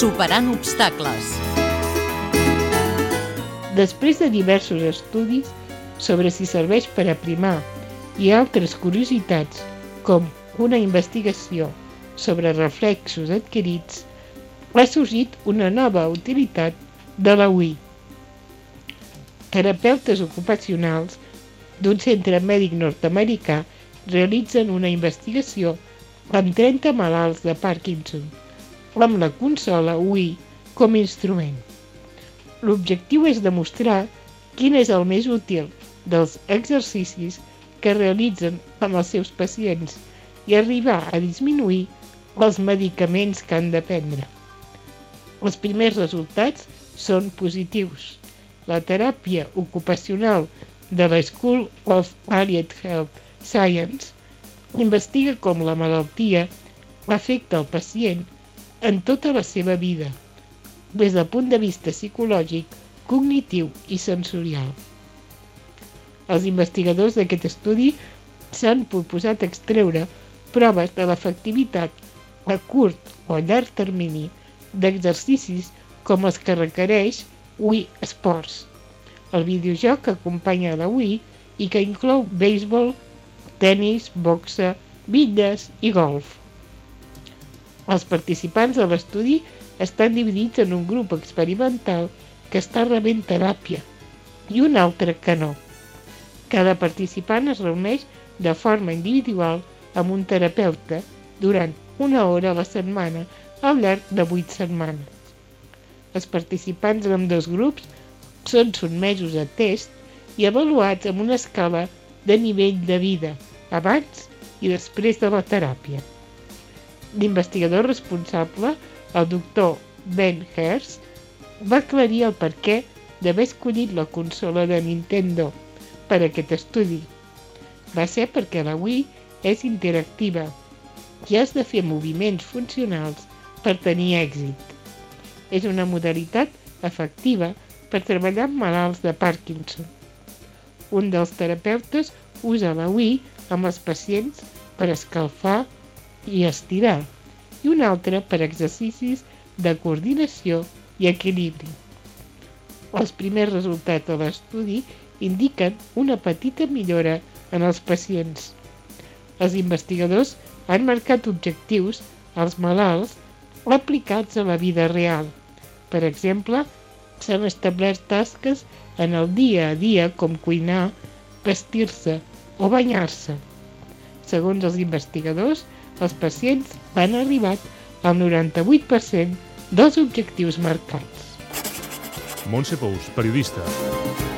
Superant obstacles. Després de diversos estudis sobre si serveix per aprimar i altres curiositats, com una investigació sobre reflexos adquirits, ha sorgit una nova utilitat de la UI. Terapeutes ocupacionals d'un centre mèdic nord-americà realitzen una investigació amb 30 malalts de Parkinson, amb la consola UI com a instrument. L'objectiu és demostrar quin és el més útil dels exercicis que realitzen amb els seus pacients i arribar a disminuir els medicaments que han de prendre. Els primers resultats són positius. La teràpia ocupacional de la School of Allied Health Science investiga com la malaltia afecta el pacient en tota la seva vida, des del punt de vista psicològic, cognitiu i sensorial. Els investigadors d'aquest estudi s'han proposat extreure proves de l'efectivitat a curt o a llarg termini d'exercicis com els que requereix Wii Sports, el videojoc que acompanya la Wii i que inclou béisbol, tennis, boxa, bitlles i golf. Els participants de l'estudi estan dividits en un grup experimental que està rebent teràpia i un altre que no. Cada participant es reuneix de forma individual amb un terapeuta durant una hora a la setmana al llarg de 8 setmanes. Els participants d'ambdós dos grups són sotmesos a test i avaluats amb una escala de nivell de vida abans i després de la teràpia. L'investigador responsable, el doctor Ben Hertz, va aclarir el perquè d'haver escollit la consola de Nintendo per a aquest estudi. Va ser perquè la Wii és interactiva i has de fer moviments funcionals per tenir èxit. És una modalitat efectiva per treballar amb malalts de Parkinson. Un dels terapeutes usa la Wii amb els pacients per escalfar i estirar i un altre per exercicis de coordinació i equilibri. Els primers resultats de l'estudi indiquen una petita millora en els pacients. Els investigadors han marcat objectius als malalts aplicats a la vida real. Per exemple, s'han establert tasques en el dia a dia com cuinar, vestir-se o banyar-se. Segons els investigadors, els pacients han arribat al 98% dels objectius marcats. Montse Pous, periodista.